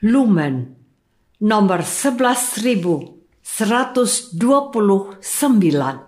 Lumen nomor 11129.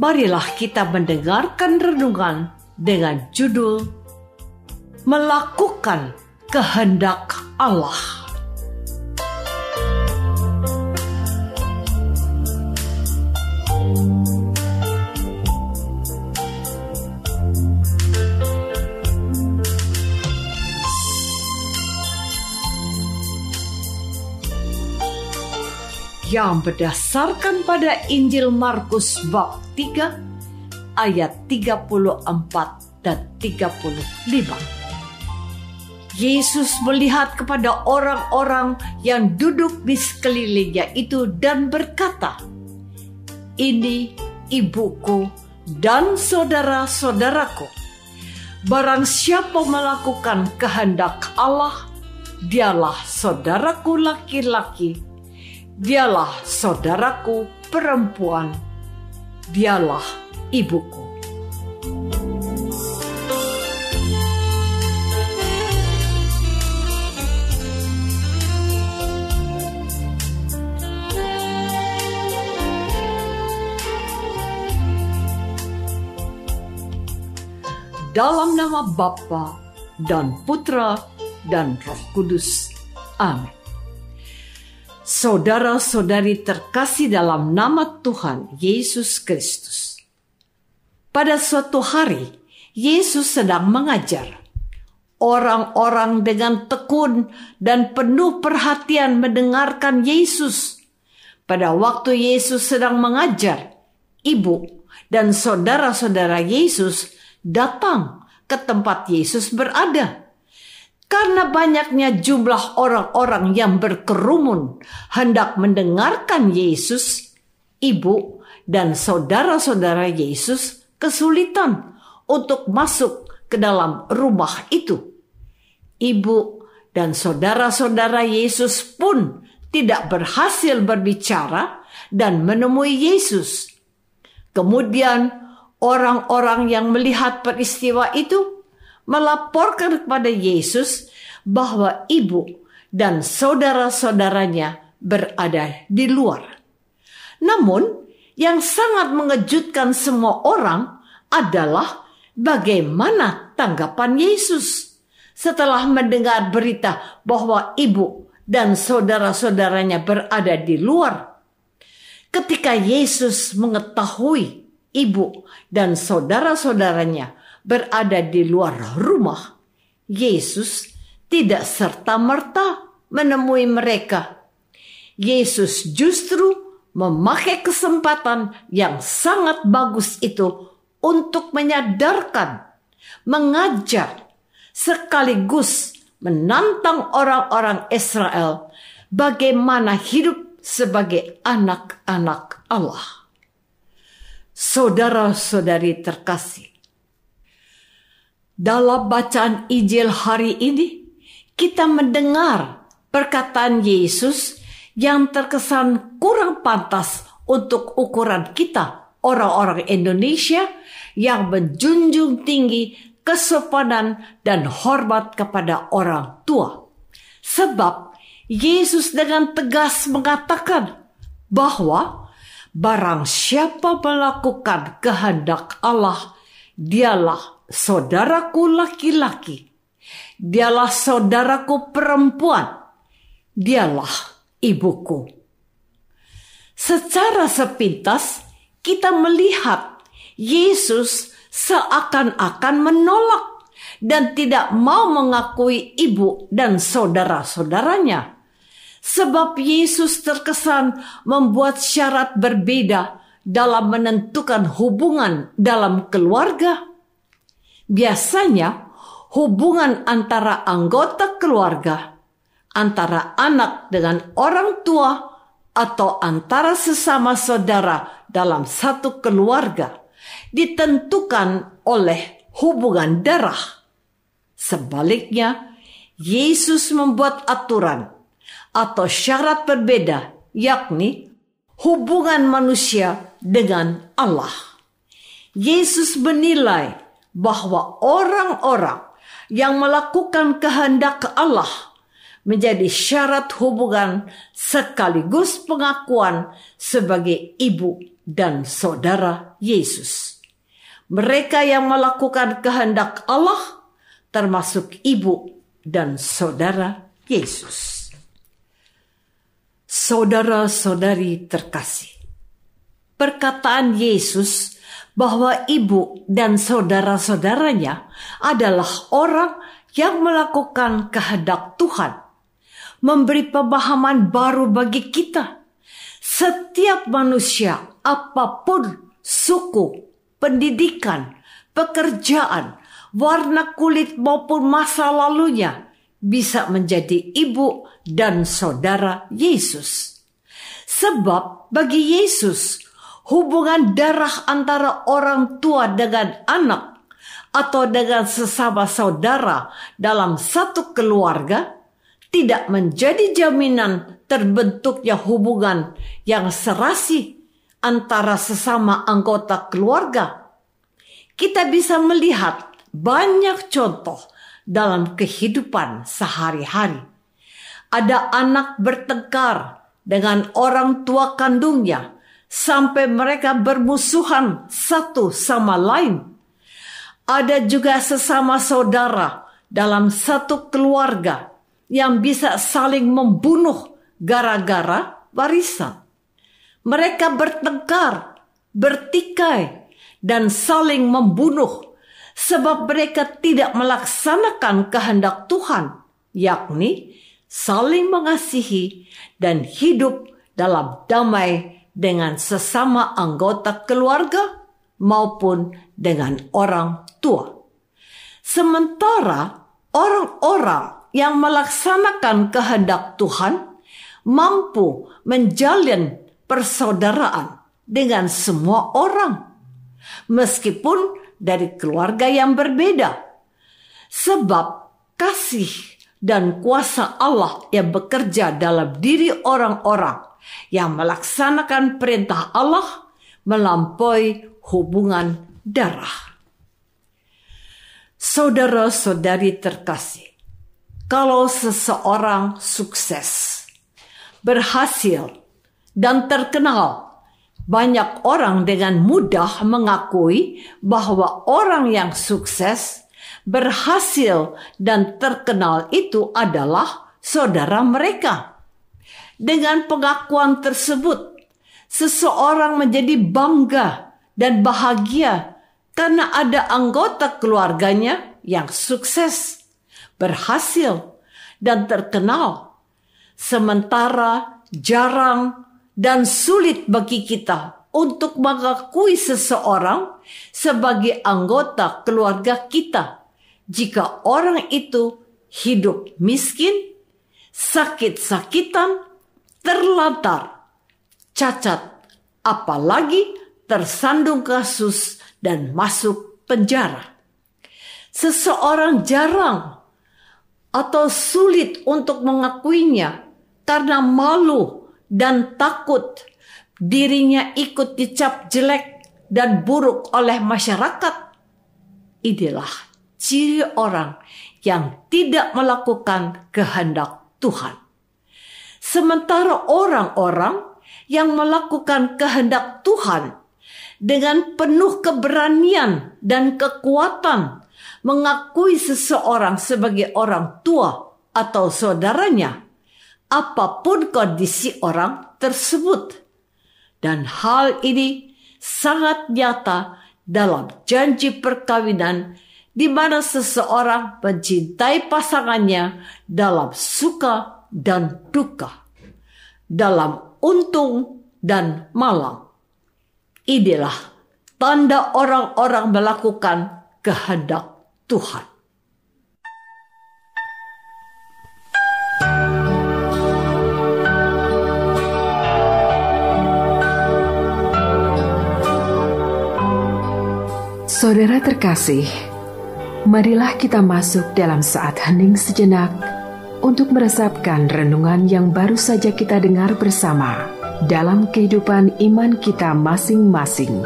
marilah kita mendengarkan renungan dengan judul Melakukan Kehendak Allah. Yang berdasarkan pada Injil Markus bab 3 ayat 34 dan 35. Yesus melihat kepada orang-orang yang duduk di sekelilingnya itu dan berkata, "Ini ibuku dan saudara-saudaraku. Barang siapa melakukan kehendak Allah, dialah saudaraku laki-laki Dialah saudaraku perempuan. Dialah ibuku. Dalam nama Bapa dan Putra dan Roh Kudus. Amin. Saudara-saudari terkasih dalam nama Tuhan Yesus Kristus. Pada suatu hari, Yesus sedang mengajar. Orang-orang dengan tekun dan penuh perhatian mendengarkan Yesus. Pada waktu Yesus sedang mengajar, ibu dan saudara-saudara Yesus datang ke tempat Yesus berada. Karena banyaknya jumlah orang-orang yang berkerumun hendak mendengarkan Yesus, ibu dan saudara-saudara Yesus kesulitan untuk masuk ke dalam rumah itu. Ibu dan saudara-saudara Yesus pun tidak berhasil berbicara dan menemui Yesus. Kemudian orang-orang yang melihat peristiwa itu melaporkan kepada Yesus bahwa ibu dan saudara-saudaranya berada di luar. Namun, yang sangat mengejutkan semua orang adalah bagaimana tanggapan Yesus setelah mendengar berita bahwa ibu dan saudara-saudaranya berada di luar. Ketika Yesus mengetahui ibu dan saudara-saudaranya berada di luar rumah, Yesus tidak serta-merta menemui mereka. Yesus justru memakai kesempatan yang sangat bagus itu untuk menyadarkan, mengajar, sekaligus menantang orang-orang Israel bagaimana hidup sebagai anak-anak Allah. Saudara-saudari terkasih, dalam bacaan Injil hari ini, kita mendengar perkataan Yesus yang terkesan kurang pantas untuk ukuran kita, orang-orang Indonesia yang menjunjung tinggi kesopanan dan hormat kepada orang tua. Sebab Yesus dengan tegas mengatakan bahwa barang siapa melakukan kehendak Allah, dialah saudaraku laki-laki, dialah saudaraku perempuan, dialah ibuku. Secara sepintas kita melihat Yesus seakan-akan menolak dan tidak mau mengakui ibu dan saudara-saudaranya. Sebab Yesus terkesan membuat syarat berbeda dalam menentukan hubungan dalam keluarga Biasanya, hubungan antara anggota keluarga, antara anak dengan orang tua, atau antara sesama saudara dalam satu keluarga ditentukan oleh hubungan darah. Sebaliknya, Yesus membuat aturan atau syarat berbeda, yakni hubungan manusia dengan Allah. Yesus menilai bahwa orang-orang yang melakukan kehendak Allah menjadi syarat hubungan sekaligus pengakuan sebagai ibu dan saudara Yesus. Mereka yang melakukan kehendak Allah termasuk ibu dan saudara Yesus. Saudara-saudari terkasih, perkataan Yesus bahwa ibu dan saudara-saudaranya adalah orang yang melakukan kehendak Tuhan, memberi pemahaman baru bagi kita. Setiap manusia, apa pun suku, pendidikan, pekerjaan, warna kulit maupun masa lalunya, bisa menjadi ibu dan saudara Yesus. Sebab bagi Yesus, hubungan darah antara orang tua dengan anak atau dengan sesama saudara dalam satu keluarga tidak menjadi jaminan terbentuknya hubungan yang serasi antara sesama anggota keluarga. Kita bisa melihat banyak contoh dalam kehidupan sehari-hari. Ada anak bertengkar dengan orang tua kandungnya sampai mereka bermusuhan satu sama lain. Ada juga sesama saudara dalam satu keluarga yang bisa saling membunuh gara-gara warisan. Mereka bertengkar, bertikai, dan saling membunuh sebab mereka tidak melaksanakan kehendak Tuhan, yakni saling mengasihi dan hidup dalam damai dengan sesama anggota keluarga maupun dengan orang tua. Sementara orang-orang yang melaksanakan kehendak Tuhan mampu menjalin persaudaraan dengan semua orang, meskipun dari keluarga yang berbeda, sebab kasih dan kuasa Allah yang bekerja dalam diri orang-orang yang melaksanakan perintah Allah melampaui hubungan darah. Saudara-saudari terkasih, kalau seseorang sukses, berhasil, dan terkenal, banyak orang dengan mudah mengakui bahwa orang yang sukses, berhasil, dan terkenal itu adalah saudara mereka. Dengan pengakuan tersebut, seseorang menjadi bangga dan bahagia karena ada anggota keluarganya yang sukses, berhasil, dan terkenal. Sementara jarang dan sulit bagi kita untuk mengakui seseorang sebagai anggota keluarga kita jika orang itu hidup miskin, sakit-sakitan, terlantar, cacat, apalagi tersandung kasus dan masuk penjara. Seseorang jarang atau sulit untuk mengakuinya karena malu dan takut dirinya ikut dicap jelek dan buruk oleh masyarakat. Inilah ciri orang yang tidak melakukan kehendak Tuhan. Sementara orang-orang yang melakukan kehendak Tuhan dengan penuh keberanian dan kekuatan mengakui seseorang sebagai orang tua atau saudaranya, apa pun kondisi orang tersebut. Dan hal ini sangat nyata dalam janji perkawinan di mana seseorang mencintai pasangannya dalam suka dan duka, dalam untung dan malang Inilah tanda orang-orang melakukan kehendak Tuhan. Saudara terkasih, marilah kita masuk dalam saat hening sejenak untuk meresapkan renungan yang baru saja kita dengar bersama dalam kehidupan iman kita masing-masing.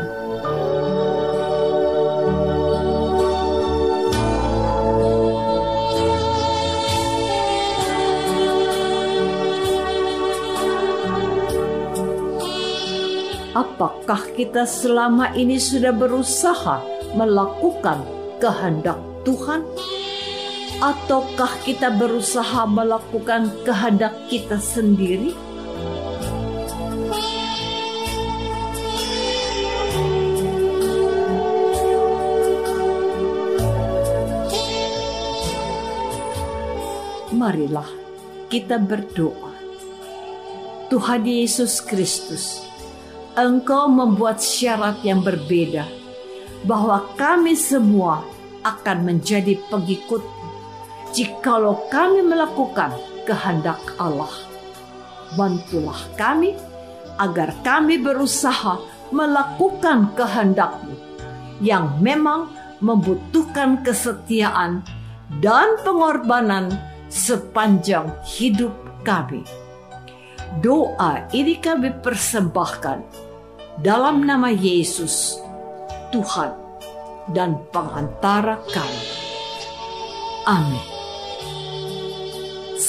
Apakah kita selama ini sudah berusaha melakukan kehendak Tuhan? Ataukah kita berusaha melakukan kehendak kita sendiri? marilah kita berdoa. Tuhan Yesus Kristus, Engkau membuat syarat yang berbeda bahwa kami semua akan menjadi pengikut jikalau kami melakukan kehendak Allah. Bantulah kami agar kami berusaha melakukan kehendakmu yang memang membutuhkan kesetiaan dan pengorbanan sepanjang hidup kami. Doa ini kami persembahkan dalam nama Yesus, Tuhan dan pengantara kami. Amin.